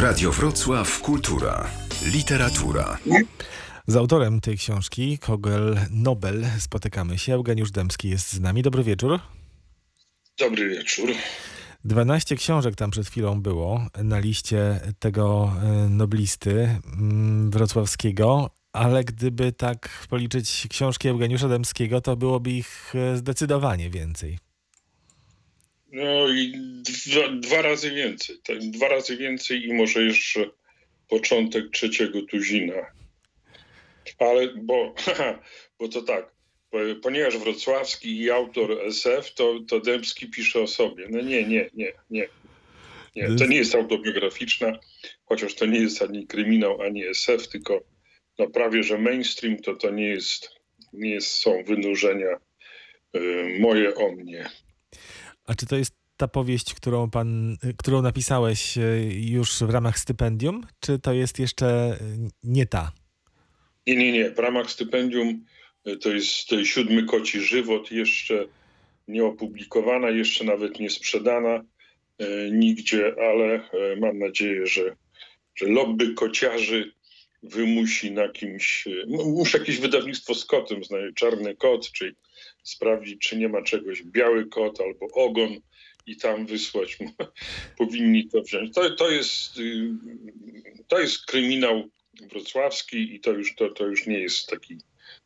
Radio Wrocław Kultura. Literatura. Z autorem tej książki, Kogel Nobel, spotykamy się. Eugeniusz Dębski jest z nami. Dobry wieczór. Dobry wieczór. 12 książek tam przed chwilą było na liście tego e, noblisty mm, wrocławskiego, ale gdyby tak policzyć książki Eugeniusza Dębskiego, to byłoby ich e, zdecydowanie więcej. No i dwa, dwa razy więcej. Tak, dwa razy więcej i może jeszcze początek trzeciego tuzina. Ale, bo, bo to tak, ponieważ wrocławski i autor SF, to, to Dębski pisze o sobie. No nie, nie, nie, nie. Nie, to nie jest autobiograficzna, chociaż to nie jest ani kryminał, ani SF, tylko no prawie, że mainstream to to nie jest, nie jest, są wynurzenia y, moje o mnie. A czy to jest ta powieść, którą pan, którą napisałeś y, już w ramach stypendium, czy to jest jeszcze nie ta? Nie, nie, nie. W ramach stypendium y, to jest siódmy koci żywot, jeszcze nie opublikowana, jeszcze nawet nie sprzedana nigdzie, ale mam nadzieję, że, że lobby kociarzy wymusi na kimś, muszę jakieś wydawnictwo z kotem, czarny kot, czyli sprawdzić, czy nie ma czegoś biały kot albo ogon i tam wysłać. Powinni to wziąć. To, to, jest, y, to jest kryminał wrocławski i to już, to, to już nie jest taki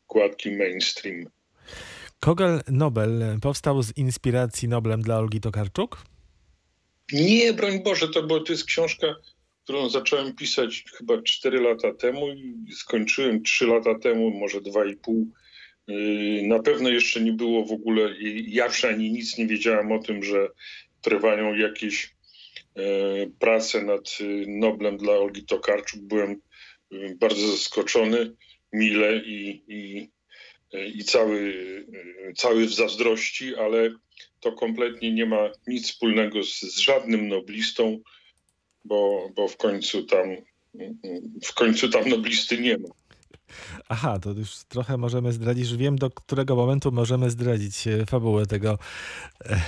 gładki mainstream. Kogel Nobel powstał z inspiracji Noblem dla Olgi Tokarczuk? Nie, broń Boże, to, bo to jest książka, którą zacząłem pisać chyba 4 lata temu i skończyłem 3 lata temu, może 2,5 Yy, na pewno jeszcze nie było w ogóle, ja ani nic nie wiedziałem o tym, że trwają jakieś e, prace nad y, Noblem dla Olgi Tokarczuk. Byłem y, bardzo zaskoczony, mile i, i, e, i cały, y, cały w zazdrości, ale to kompletnie nie ma nic wspólnego z, z żadnym noblistą, bo, bo w końcu tam w końcu tam noblisty nie ma. Aha, to już trochę możemy zdradzić, wiem do którego momentu możemy zdradzić e, fabułę tego, e,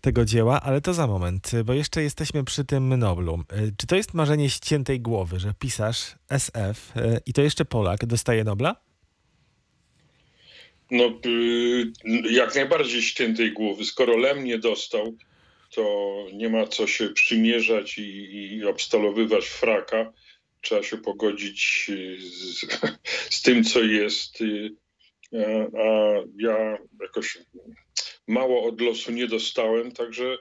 tego dzieła, ale to za moment, bo jeszcze jesteśmy przy tym Noblu. E, czy to jest marzenie ściętej głowy, że pisarz SF i to jeszcze Polak dostaje Nobla? No, y, jak najbardziej ściętej głowy. Skoro Lem nie dostał, to nie ma co się przymierzać i, i obstalowywać fraka trzeba się pogodzić y, z, z tym, co jest. Y, a ja jakoś mało od losu nie dostałem, także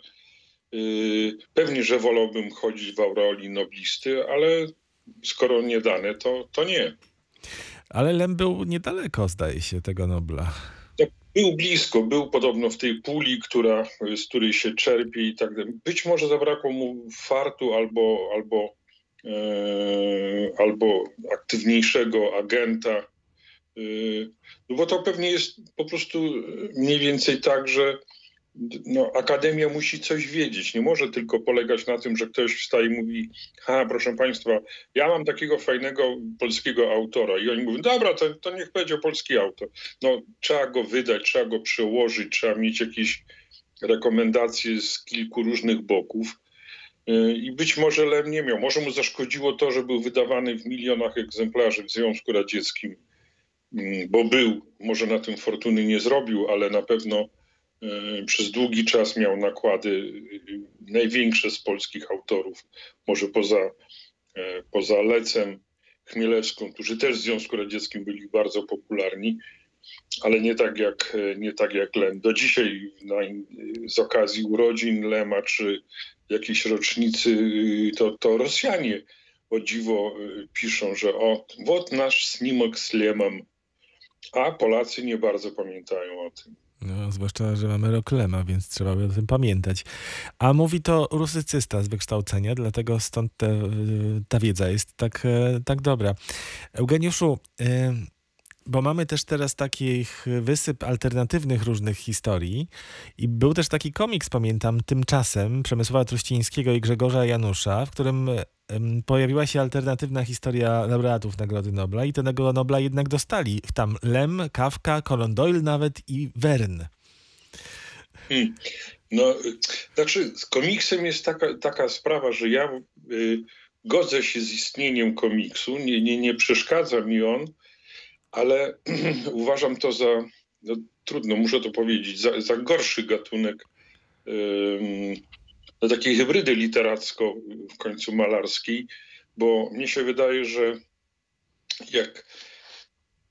y, pewnie, że wolałbym chodzić w aureoli noblisty, ale skoro nie dane, to, to nie. Ale Lem był niedaleko, zdaje się, tego Nobla. Był blisko, był podobno w tej puli, która, z której się czerpie i tak dalej. Być może zabrakło mu fartu albo, albo albo aktywniejszego agenta. E, no bo to pewnie jest po prostu mniej więcej tak, że no, akademia musi coś wiedzieć. Nie może tylko polegać na tym, że ktoś wstaje i mówi: Ha, proszę Państwa, ja mam takiego fajnego polskiego autora. I oni mówią: Dobra, to, to niech będzie polski autor. No, trzeba go wydać, trzeba go przełożyć, trzeba mieć jakieś rekomendacje z kilku różnych boków. Y, I być może Lem nie miał. Może mu zaszkodziło to, że był wydawany w milionach egzemplarzy w Związku Radzieckim, mm, bo był, może na tym fortuny nie zrobił, ale na pewno y, przez długi czas miał nakłady y, największe z polskich autorów, może poza, poza Lecem, Chmielewską, którzy też w Związku Radzieckim byli bardzo popularni, ale nie tak jak, nie tak jak Lem. Do dzisiaj na, z okazji urodzin Lema czy jakiejś rocznicy, y, to, to Rosjanie o dziwo y, piszą, że o, wot nasz snimak z Lemem, a Polacy nie bardzo pamiętają o tym. No, zwłaszcza, że mamy rok Lema, więc trzeba by o tym pamiętać. A mówi to rusycysta z wykształcenia, dlatego stąd te, y, ta wiedza jest tak, e, tak dobra. Eugeniuszu, bo mamy też teraz takich wysyp alternatywnych różnych historii i był też taki komiks, pamiętam, tymczasem Przemysława Truścińskiego i Grzegorza Janusza, w którym pojawiła się alternatywna historia laureatów Nagrody Nobla i tego Nobla jednak dostali. Tam Lem, Kafka, Conan Doyle nawet i Verne. Hmm. No, znaczy z komiksem jest taka, taka sprawa, że ja y, godzę się z istnieniem komiksu, nie, nie, nie przeszkadza mi on, ale uważam to za, no, trudno, muszę to powiedzieć, za, za gorszy gatunek do takiej hybrydy literacko w końcu malarskiej, bo mnie się wydaje, że jak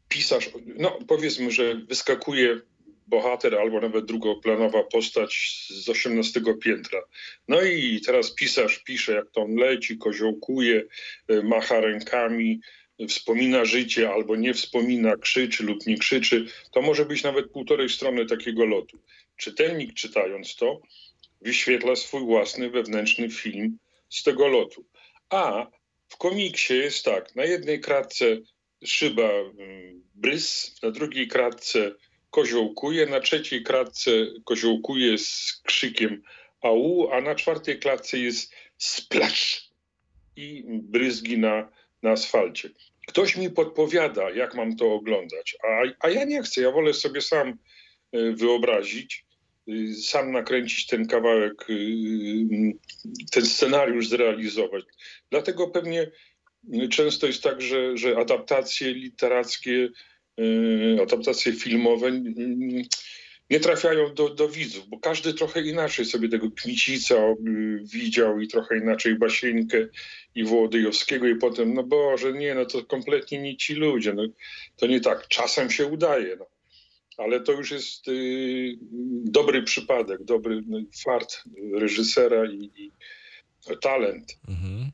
pisarz, no powiedzmy, że wyskakuje bohater albo nawet drugoplanowa postać z osiemnastego piętra. No i teraz pisarz pisze, jak to on leci, koziołkuje, y, macha rękami, wspomina życie albo nie wspomina, krzyczy lub nie krzyczy. To może być nawet półtorej strony takiego lotu. Czytelnik czytając to wyświetla swój własny wewnętrzny film z tego lotu. A w komiksie jest tak, na jednej kratce szyba mm, brys, na drugiej kratce koziołkuje, na trzeciej kratce koziołkuje z krzykiem au, a na czwartej klatce jest splash i bryzgi na, na asfalcie. Ktoś mi podpowiada, jak mam to oglądać, a, a ja nie chcę, ja wolę sobie sam e, wyobrazić, y, sam nakręcić ten kawałek, y, y, ten scenariusz zrealizować. Dlatego pewnie często jest tak, że, że adaptacje literackie adaptacje filmowe nie trafiają do, do widzów, bo każdy trochę inaczej sobie tego Kmicica y, widział i trochę inaczej Basieńkę i Wołodyjowskiego i potem, no Boże, nie, no to kompletnie nie ci ludzie, no, to nie tak, czasem się udaje, no. ale to już jest y, dobry przypadek, dobry no, fart reżysera i, i talent. Mhm.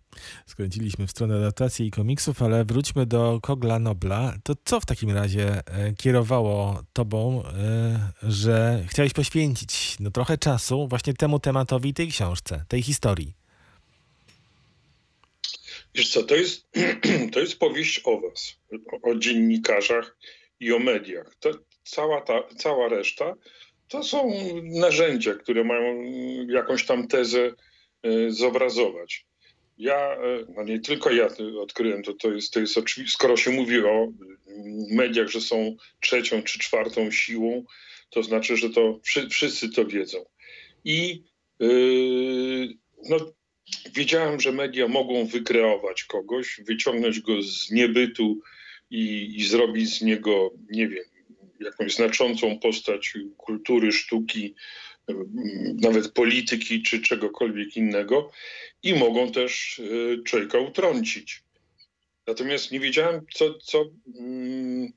Skręciliśmy w stronę adaptacji i komiksów, ale wróćmy do Kogla Nobla. To co w takim razie e, kierowało tobą, e, że chciałeś poświęcić no, trochę czasu właśnie temu tematowi tej książce, tej historii? Wiesz co, to jest, to jest powieść o was, o, o dziennikarzach i o mediach. To cała, ta, cała reszta to są narzędzia, które mają jakąś tam tezę zobrazować. Ja, e, no nie tylko ja odkryłem, to, to jest, to jest oczywiste, skoro się mówi o mediach, że są trzecią czy czwartą siłą, to znaczy, że to wszyscy to wiedzą. I yy, no, wiedziałem, że media mogą wykreować kogoś, wyciągnąć go z niebytu i, i zrobić z niego, nie wiem, jakąś znaczącą postać kultury, sztuki, nawet polityki czy czegokolwiek innego i mogą też e, człowieka utrącić. Natomiast nie wiedziałem, co, co mm,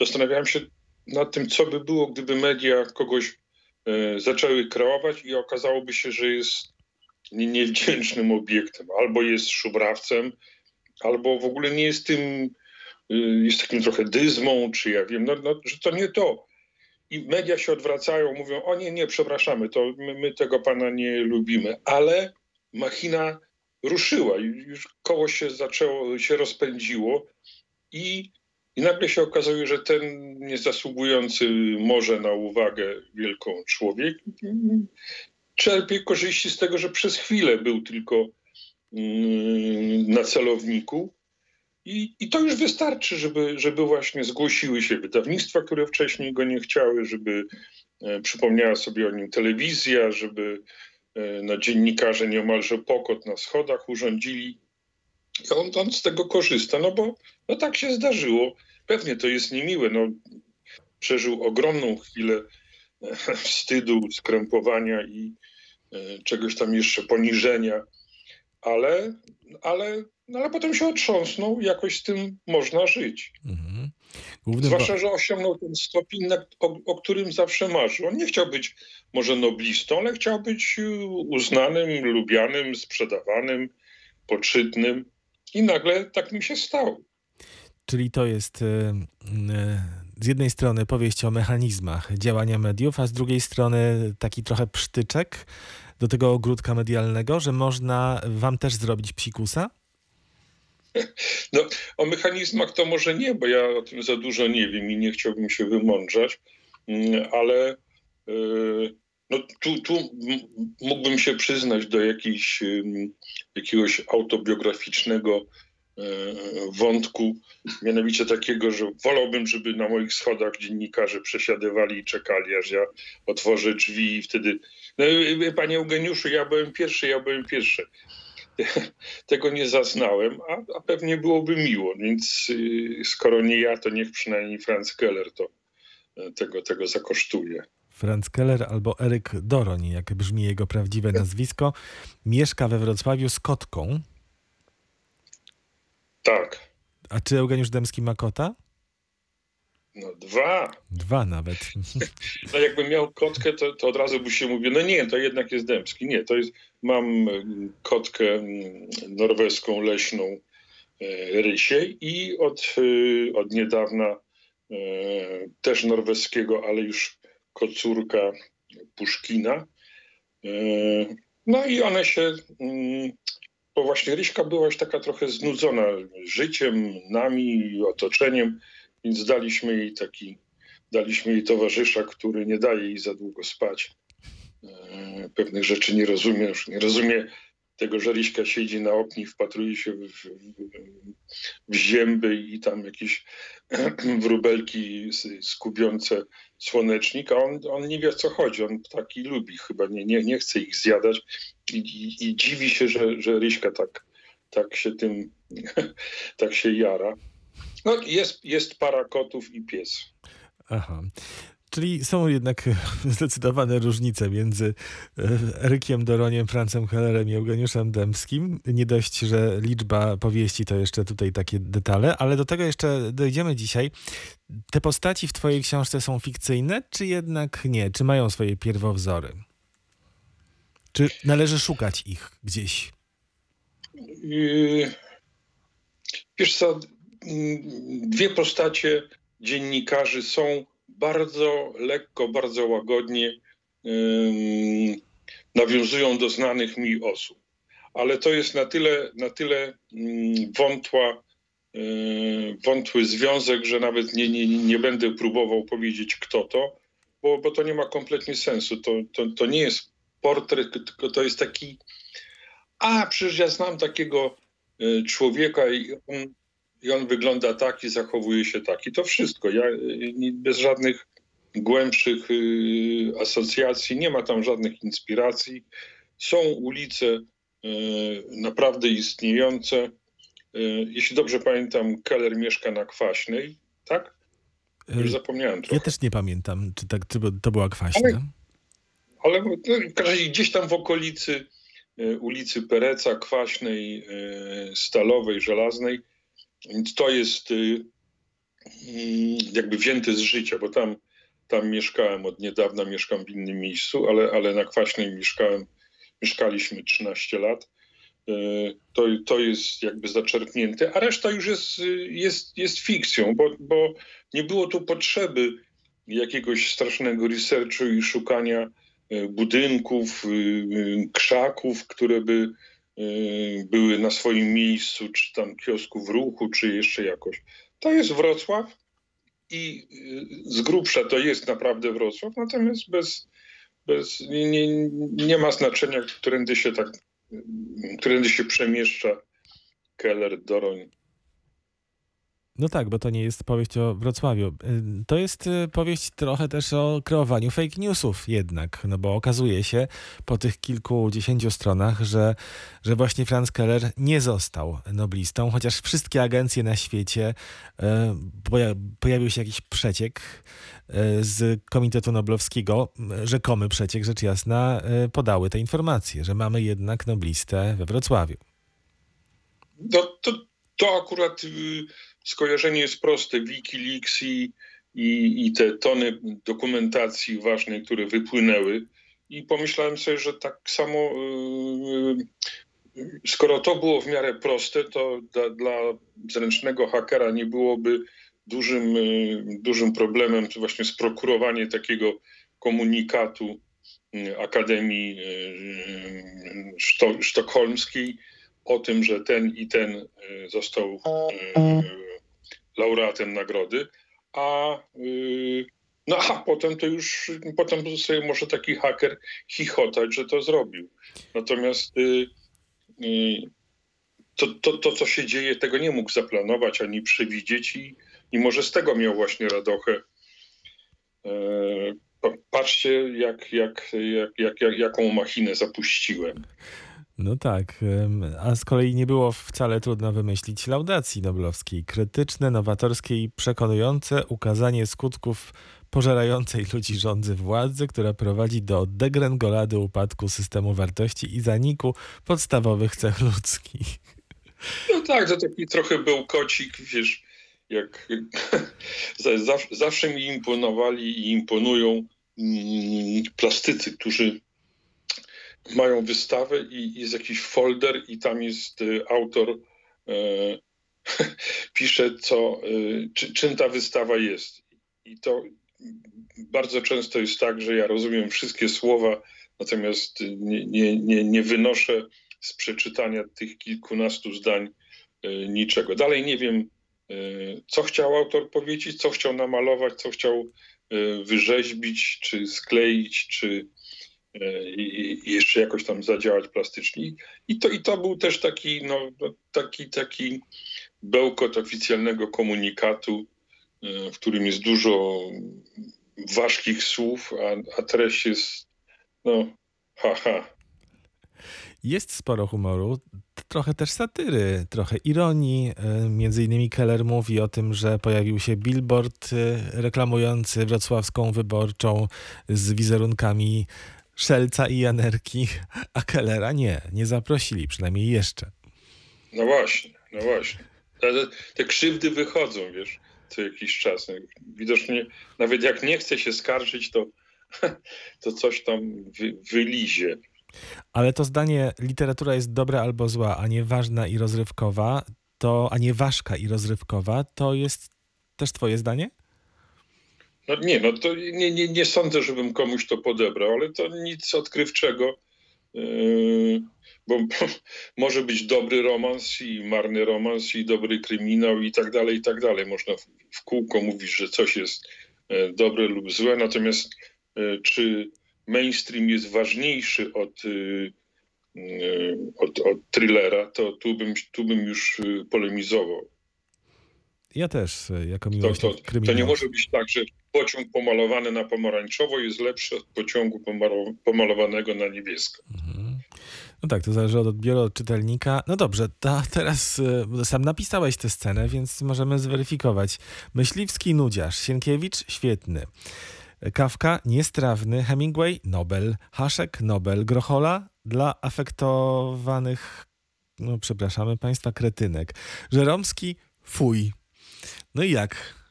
zastanawiałem się nad tym, co by było, gdyby media kogoś e, zaczęły kreować i okazałoby się, że jest niewdzięcznym obiektem, albo jest szubrawcem, albo w ogóle nie jest tym, e, jest takim trochę dyzmą, czy ja wiem, no, no, że to nie to i media się odwracają, mówią, o nie, nie, przepraszamy, to my, my tego pana nie lubimy, ale machina ruszyła, już koło się zaczęło, się rozpędziło i, i nagle się okazuje, że ten niezasługujący może na uwagę wielką człowiek czerpie korzyści z tego, że przez chwilę był tylko mm, na celowniku, i, I to już wystarczy, żeby, żeby właśnie zgłosiły się wydawnictwa, które wcześniej go nie chciały, żeby e, przypomniała sobie o nim telewizja, żeby e, no, dziennikarze nieomalże pokot na schodach urządzili. I on, on z tego korzysta, no bo no, tak się zdarzyło. Pewnie to jest niemiłe. No, przeżył ogromną chwilę e, wstydu, skrępowania i e, czegoś tam jeszcze poniżenia, ale, ale no ale potem się otrząsnął, jakoś z tym można żyć. Mhm. Zwłaszcza, że osiągnął ten stopień, o, o, którym zawsze marzył. On nie chciał być może noblistą, ale chciał być y, uznanym, lubianym, sprzedawanym, poczytnym. I nagle tak mi się stało. Czyli to jest y, y, z jednej strony powieść o mechanizmach działania mediów, a z drugiej strony taki trochę psztyczek do tego ogródka medialnego, że można wam też zrobić psikusa? No, o mechanizmach to może nie, bo ja o tym za dużo nie wiem i nie chciałbym się wymądrzać, mm, ale e, no, tu, tu mógłbym się przyznać do jakiejś, jakiegoś autobiograficznego e, wątku, mianowicie takiego, że wolałbym, żeby na moich schodach dziennikarze przesiadywali i czekali, aż ja otworzę drzwi i wtedy, no, panie Eugeniuszu, ja byłem pierwszy, ja byłem pierwszy. tego nie zaznałem, a, a pewnie byłoby miło, więc y, skoro nie ja, to niech przynajmniej Franz Keller to y, tego, tego zakosztuje. Franz Keller albo Eryk Doroń, jak brzmi jego prawdziwe nazwisko, mieszka we Wrocławiu z kotką. Tak. A czy Eugeniusz Dębski ma kota? No dwa. Dwa nawet. No jakbym miał kotkę, to, to od razu by się mówił, no nie, to jednak jest Dębski. Nie, to jest, mam mm, kotkę mm, norweską, leśną e, Rysię i od, y, od niedawna e, też norweskiego, ale już kocurka Puszkina. E, no i one się, mm, bo właśnie Ryśka była już taka trochę znudzona życiem, nami, otoczeniem, więc daliśmy jej taki, daliśmy jej towarzysza, który nie daje jej za długo spać. E, pewnych rzeczy nie rozumie, już nie rozumie tego, że Ryśka siedzi na oknie wpatruje się w, w, w zięby i tam jakieś wróbelki skubiące słonecznik, a on, on nie wie co chodzi, on taki lubi chyba, nie, nie, nie chce ich zjadać i, i, i dziwi się, że, że Ryśka tak, tak się tym, tak się jara. No jest, jest para kotów i pies. Aha. Czyli są jednak zdecydowane różnice między e, Erykiem Doroniem, Francem Hellerem i Eugeniuszem Dębskim. Nie dość, że liczba powieści to jeszcze tutaj takie detale, ale do tego jeszcze dojdziemy dzisiaj. Te postaci w twojej książce są fikcyjne, czy jednak nie? Czy mają swoje pierwowzory? Czy należy szukać ich gdzieś? Yy, wiesz co, dwie postacie dziennikarzy są bardzo lekko, bardzo łagodnie nawiązują do znanych mi osób. Ale to jest na tyle, na tyle wątła, wątły związek, że nawet nie, nie, nie będę próbował powiedzieć, kto to, bo, bo to nie ma kompletnie sensu. To, to, to nie jest portret, tylko to jest taki. A, przecież ja znam takiego e, człowieka i on i on wygląda tak i zachowuje się tak. I to wszystko. Ja y, bez żadnych głębszych y, asocjacji, nie ma tam żadnych inspiracji. Są ulice y, naprawdę istniejące. Jeśli dobrze pamiętam, Keller mieszka na Kwaśnej, tak? Już zapomniałem trochę. Ja też nie pamiętam, czy, tak, czy to była Kwaśna. Ale, ale gdzieś tam w okolicy ulicy Pereca, Kwaśnej, Stalowej, Żelaznej więc to jest y, y, jakby wzięte z życia, bo tam, tam mieszkałem od niedawna, mieszkam w innym miejscu, ale, ale na Kwaśnej mieszkałem, mieszkaliśmy 13 lat. Y, to, to jest jakby zaczerpnięte, a reszta już jest, jest, jest fikcją, bo, bo nie było tu potrzeby jakiegoś strasznego researchu i szukania budynków, krzaków, które by Y, były na swoim miejscu, czy tam kiosku w ruchu, czy jeszcze jakoś. To jest Wrocław i y, z grubsza to jest naprawdę Wrocław, natomiast bez, bez nie, nie, nie ma znaczenia, którędy się tak, którędy się przemieszcza Keller, Doroń, no tak, bo to nie jest powieść o Wrocławiu. Y, to jest y, powieść trochę też o kreowaniu fake newsów jednak, no bo okazuje się po tych kilkudziesięciu stronach, że, że właśnie Franz Keller nie został noblistą, chociaż wszystkie agencje na świecie y, pojawił się jakiś przeciek z Komitetu Noblowskiego, rzekomy przeciek, rzecz jasna, podały te informacje, że mamy jednak noblistę we Wrocławiu. No, to, to akurat skojarzenie jest proste. Wikileaks i, i, i te tony dokumentacji ważnej, które wypłynęły. I pomyślałem sobie, że tak samo, yy, skoro to było w miarę proste, to dla, dla zręcznego hakera nie byłoby dużym, yy, dużym problemem właśnie sprokurowanie takiego komunikatu yy, Akademii Sztokholmskiej o tym, że ten i ten został laureatem nagrody, a, yy, no, a potem to już, potem sobie może taki haker chichotać, że to zrobił. Natomiast yy, yy, to, to, to, co się dzieje, tego nie mógł zaplanować ani przewidzieć i, i może z tego miał właśnie radochę. Patrzcie, jak, jak, jak, jak, jaką machinę zapuściłem. No tak, a z kolei nie było wcale trudno wymyślić laudacji noblowskiej. Krytyczne, nowatorskie i przekonujące ukazanie skutków pożerającej ludzi rządzy władzy, która prowadzi do degrengolady upadku systemu wartości i zaniku podstawowych cech ludzkich. No tak, to taki trochę był kocik, wiesz, jak zawsze, zawsze mi imponowali i imponują mm, plastycy, którzy mają wystawę i jest jakiś folder i tam jest y, autor e, pisze, co, y, czy, czym ta wystawa jest. I to bardzo często jest tak, że ja rozumiem wszystkie słowa, natomiast nie, nie, nie, nie wynoszę z przeczytania tych kilkunastu zdań y, niczego. Dalej nie wiem, co chciał autor powiedzieć, co chciał namalować, co chciał wyrzeźbić, czy skleić, czy, E, i, jeszcze jakoś tam zadziałać plastycznie. I to, i to był też taki, no, no, taki, taki bełkot oficjalnego komunikatu, e, w którym jest dużo ważkich słów, a, a treść jest no, haha. Ha. Jest sporo humoru, trochę też satyry, trochę ironii. E, między innymi Keller mówi o tym, że pojawił się billboard reklamujący wrocławską wyborczą z wizerunkami Szelca i Janerki, a Kellera nie, nie zaprosili, przynajmniej jeszcze. No właśnie, no właśnie. Te, te krzywdy wychodzą, wiesz, co jakiś czas. Widocznie nawet jak nie chce się skarżyć, to, to coś tam wy, wylizie. Ale to zdanie, literatura jest dobra albo zła, a nie ważna i rozrywkowa, to, a nie ważka i rozrywkowa, to jest też twoje zdanie? No nie, no to nie, nie, nie sądzę, żebym komuś to podebrał, ale to nic odkrywczego, yy, bo, bo może być dobry romans i marny romans i dobry kryminał i tak dalej, i tak dalej. Można w, w kółko mówić, że coś jest e, dobre lub złe, natomiast e, czy mainstream jest ważniejszy od, e, od, od thrillera, to tu bym, tu bym już polemizował. Ja też, jako miłośnik to, to, to nie może być tak, że pociąg pomalowany na pomarańczowo jest lepszy od pociągu pomalowanego na niebiesko. Mhm. No tak, to zależy od odbioru od czytelnika. No dobrze, to teraz y, sam napisałeś tę scenę, więc możemy zweryfikować. Myśliwski nudziarz, Sienkiewicz świetny. Kawka niestrawny, Hemingway Nobel, Haszek Nobel, Grochola dla afektowanych, no przepraszamy Państwa, kretynek. Żeromski fuj. No i jak?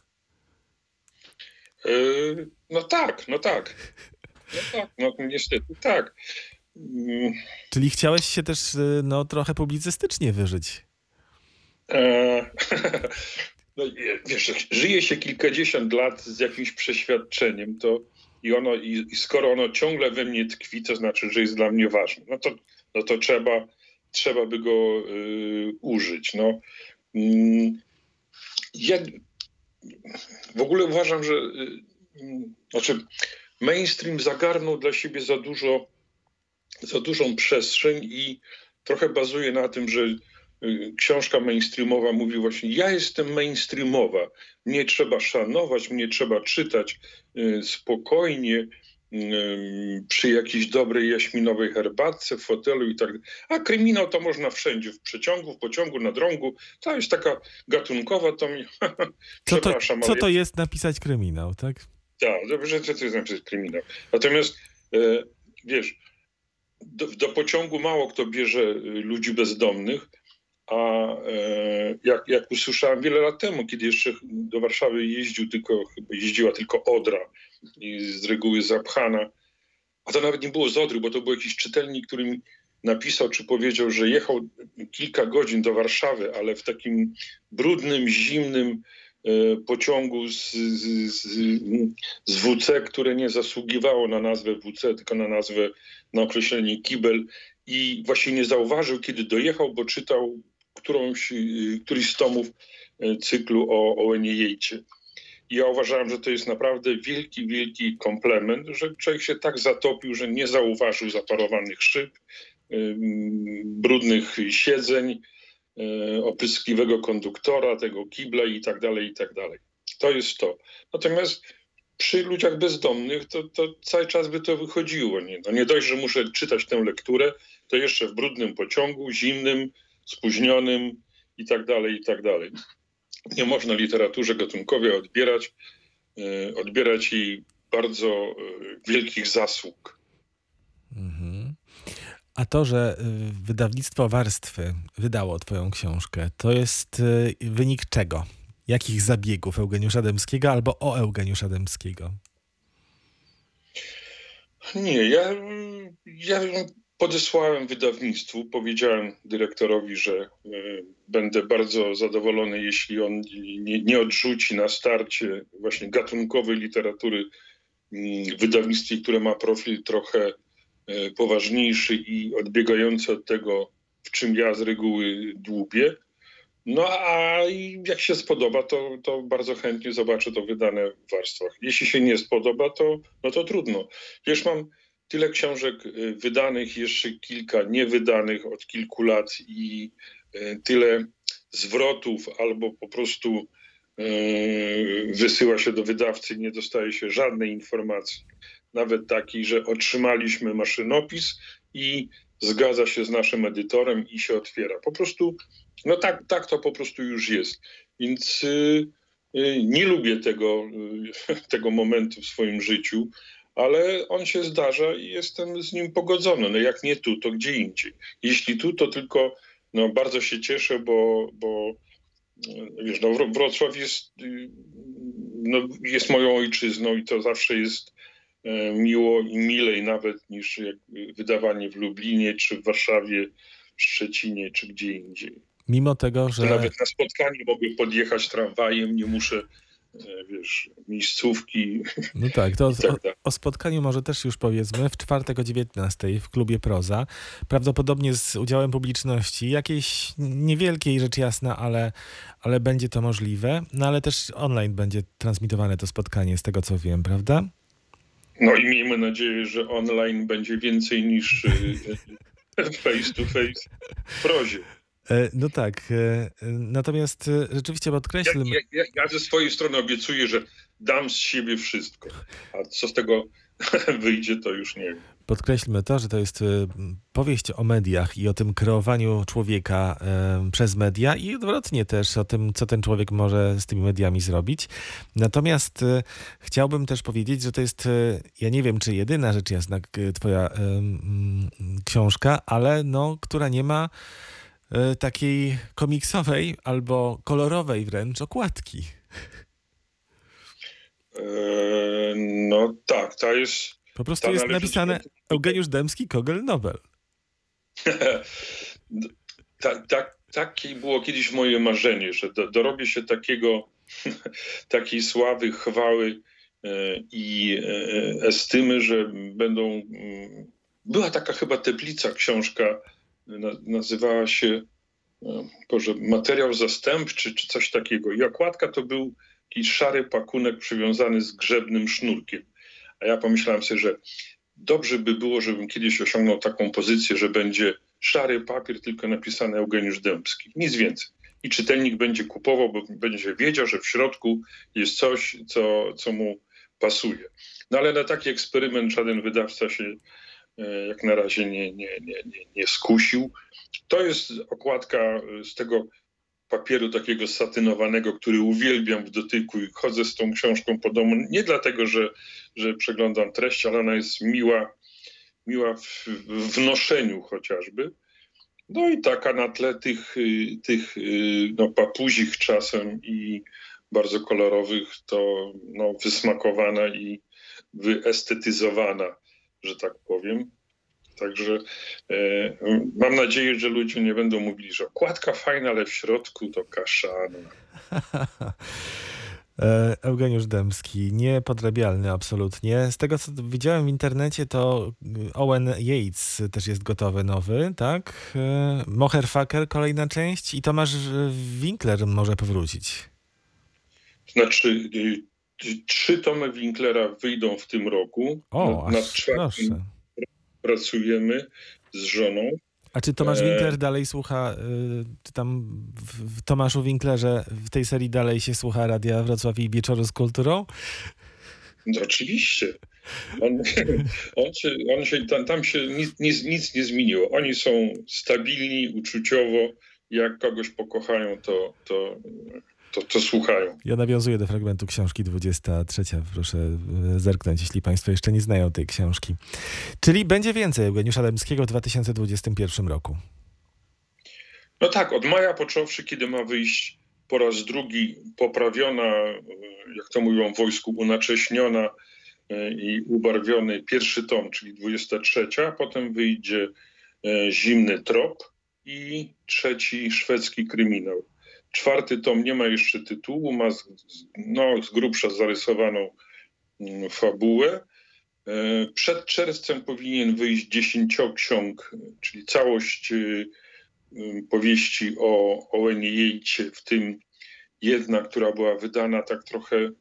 Yy, no tak, no tak. No tak, no niestety tak. Mm. Czyli chciałeś się też y, no, trochę publicystycznie wyżyć. E, no, wiesz, żyje się kilkadziesiąt lat z jakimś przeświadczeniem, to i ono, i, i, skoro ono ciągle we mnie tkwi, to znaczy, że jest dla mnie ważne. No to, no to trzeba, trzeba by go y, użyć. No. Y, ja w ogóle uważam, że y, znaczy mainstream zagarnął dla siebie za dużo, za dużą przestrzeń i trochę bazuje na tym, że y, książka mainstreamowa mówi właśnie, ja jestem mainstreamowa, mnie trzeba szanować, mnie trzeba czytać y, spokojnie, przy jakiejś dobrej jaśminowej herbatce, w fotelu i tak. A kryminał to można wszędzie, w przeciągu, w pociągu, na drągu. To jest taka gatunkowa, to mi... co to, co to jest napisać kryminał, tak? Tak, że co to jest napisać kryminał. Natomiast e, wiesz, do, do pociągu mało kto bierze e, ludzi bezdomnych, a e, jak, jak usłyszałem wiele lat temu, kiedy jeszcze do Warszawy jeździł tylko, chyba jeździła tylko Odra i z reguły zapchana, a to nawet nie było z Odry, bo to był jakiś czytelnik, który napisał czy powiedział, że jechał kilka godzin do Warszawy, ale w takim brudnym, zimnym e, pociągu z, z, z, WC, które nie zasługiwało na nazwę WC, tylko na nazwę, na określenie kibel i właśnie nie zauważył, kiedy dojechał, bo czytał którąś, y, któryś z tomów y, cyklu o Owenie Jejcie. Ja uważałem, że to jest naprawdę wielki, wielki komplement, że człowiek się tak zatopił, że nie zauważył zaparowanych szyb, brudnych siedzeń, opryskliwego konduktora, tego kibla i tak dalej, i tak dalej. To jest to. Natomiast przy ludziach bezdomnych to, to cały czas by to wychodziło. Nie, no nie dość, że muszę czytać tę lekturę, to jeszcze w brudnym pociągu, zimnym, spóźnionym i tak dalej, i tak dalej. Nie można literaturze gatunkowej odbierać, e, odbierać jej bardzo e, wielkich zasług. Mhm. A to, że y, wydawnictwo Warstwy wydało twoją książkę, to jest wynik czego? Jakich zabiegów Eugeniusza Dębskiego albo o Eugeniusza Dębskiego? Nie, ja, ja podesłałem wydawnictwu, powiedziałem dyrektorowi, że y, będę bardzo zadowolony, jeśli on nie, nie odrzuci na starcie właśnie gatunkowej literatury y, wydawnictwie, które ma profil trochę y, poważniejszy i odbiegający od tego, w czym ja z reguły dłubię. No a jak się spodoba, to, to bardzo chętnie zobaczę to wydane w warstwach. Jeśli się nie spodoba, to, no to trudno. Wiesz, mam tyle książek y, wydanych, jeszcze kilka niewydanych od kilku lat i y, tyle zwrotów albo po prostu y, wysyła się do wydawcy nie dostaje się żadnej informacji, nawet takiej, że otrzymaliśmy maszynopis i zgadza się z naszym edytorem i się otwiera. Po prostu, no tak, tak to po prostu już jest. Więc nie lubię tego, tego momentu w swoim życiu, ale on się zdarza i jestem z nim pogodzony. No jak nie tu, to gdzie indziej. Jeśli tu, to tylko no, bardzo się cieszę, bo, bo wiesz, no, Wrocław jest, no, jest moją ojczyzną i to zawsze jest E, miło i milej nawet niż wydawanie w Lublinie, czy w Warszawie, w Szczecinie, czy gdzie indziej. Mimo tego, że... Nawet na spotkanie mogę podjechać tramwajem, nie muszę wiesz, miejscówki. No tak, to tak o, o, spotkaniu może też już powiedzmy w czwartek o 19 w klubie Proza. Prawdopodobnie z udziałem publiczności, jakiejś niewielkiej rzecz jasna, ale, ale będzie to możliwe. No ale też online będzie transmitowane to spotkanie, z tego co wiem, prawda? No i miejmy nadzieję, że online będzie więcej niż y, y, face to face w prozie. E, no tak. E, natomiast e, rzeczywiście podkreślam. Ja, ja, ja, ze swojej strony obiecuję, że dam z siebie wszystko. A co z tego wyjdzie, to już nie wiem. Podkreślmy to, że to jest powieść o mediach i o tym kreowaniu człowieka przez media i odwrotnie też o tym, co ten człowiek może z tymi mediami zrobić. Natomiast chciałbym też powiedzieć, że to jest, ja nie wiem, czy jedyna rzecz jasna twoja książka, ale no, która nie ma takiej komiksowej albo kolorowej wręcz okładki. No tak, ta jest po prostu jest napisane do... Eugeniusz Dębski, Kogel Nobel. tak, tak, takie było kiedyś moje marzenie, że do, dorobię się takiego, takiej sławy, chwały e, i e, estymy, że będą. Mm, była taka chyba teplica książka, nazywała się e, Boże, materiał zastępczy czy coś takiego. I okładka to był jakiś szary pakunek przywiązany z grzebnym sznurkiem. A ja pomyślałem sobie, że dobrze by było, żebym kiedyś osiągnął taką pozycję, że będzie szary papier, tylko napisany Eugeniusz Dębski. Nic więcej. I czytelnik będzie kupował, bo będzie wiedział, że w środku jest coś, co, co mu pasuje. No ale na taki eksperyment żaden wydawca się jak na razie nie, nie, nie, nie, skusił. To jest okładka z tego papieru takiego satynowanego, który uwielbiam w dotyku i chodzę z tą książką po domu. Nie dlatego, że, że przeglądam treść, ale ona jest miła, miła w, w noszeniu chociażby. No i taka na tle tych, tych no, papuzich czasem i bardzo kolorowych, to no, wysmakowana i wyestetyzowana, że tak powiem. Także e, mam nadzieję, że ludzie nie będą mówili, że okładka fajna, ale w środku to kaszana. E, Eugeniusz Dębski, niepodrabialny absolutnie. Z tego, co widziałem w internecie, to Owen Yates też jest gotowy, nowy, tak? E, Moherfucker, kolejna część i Tomasz Winkler może powrócić. Znaczy, trzy tomy Winklera wyjdą w tym roku. O, nad, nad czwartym, proszę pracujemy z żoną. A czy Tomasz e, Winkler dalej słucha, czy tam w Tomaszu Winklerze w tej serii dalej się słucha Radia Wrocław i Wieczoru z Kulturą? No, oczywiście. On, on się, on się, tam, tam się nic, nic, nic nie zmieniło. Oni są stabilni uczuciowo. Jak kogoś pokochają, to, to, to, to słuchają. Ja nawiązuję do fragmentu książki 23. Proszę e, zerknąć, jeśli Państwo jeszcze nie znają tej książki. Czyli będzie więcej Eugeniusza Dębskiego w 2021 roku. No tak, od maja począwszy, kiedy ma wyjść po raz drugi poprawiona, e, jak to mówią w wojsku, unacześniona e, i ubarwiony pierwszy tom, czyli 23, a potem wyjdzie Zimny Trop i trzeci szwedzki kryminał. Czwarty tom nie ma jeszcze tytułu, ma z, no, z grubsza zarysowaną mm, fabułę. Przed czerwcem powinien wyjść dziesięcioksiąg, czyli całość powieści o Owenie Jejcie, w tym jedna, która była wydana tak trochę,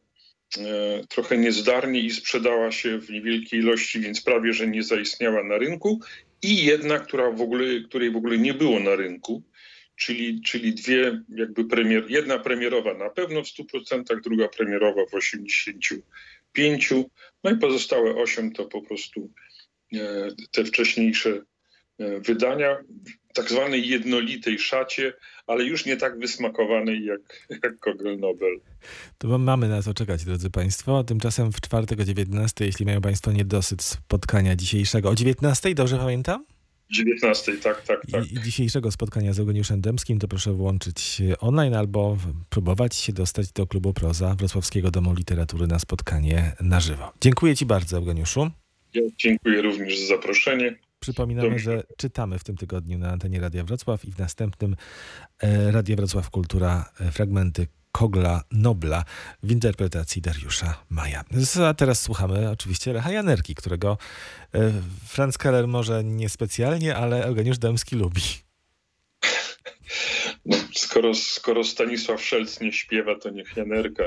e, trochę niezdarnie i sprzedała się w niewielkiej ilości, więc prawie, że nie zaistniała na rynku i jedna, która w ogóle, której w ogóle nie było na rynku, czyli, czyli dwie jakby premier, jedna premierowa na pewno w 100%, druga premierowa w 85%, no i pozostałe 8 to po prostu e, te wcześniejsze e, wydania tak zwanej jednolitej szacie, ale już nie tak wysmakowanej jak, jak Kogel Nobel. To mamy na to czekać, drodzy Państwo. Tymczasem w czwartek o 19, jeśli mają Państwo niedosyt spotkania dzisiejszego. O 19, dobrze pamiętam? 19, tak, tak, tak. I, dzisiejszego spotkania z Eugeniuszem Dębskim to proszę włączyć online albo próbować się dostać do klubu Proza Wrocławskiego Domu Literatury na spotkanie na żywo. Dziękuję Ci bardzo, Eugeniuszu. Ja dziękuję również za zaproszenie. Przypominamy, Dobrze. że czytamy w tym tygodniu na antenie Radia Wrocław i w następnym e, Radia Wrocław Kultura e, fragmenty Kogla Nobla w interpretacji Dariusza Maja. A teraz słuchamy oczywiście Lecha Janerki, którego e, Franz Keller może niespecjalnie, ale Eugeniusz Dębski lubi. Skoro, skoro Stanisław Szelc nie śpiewa, to niech Janerka.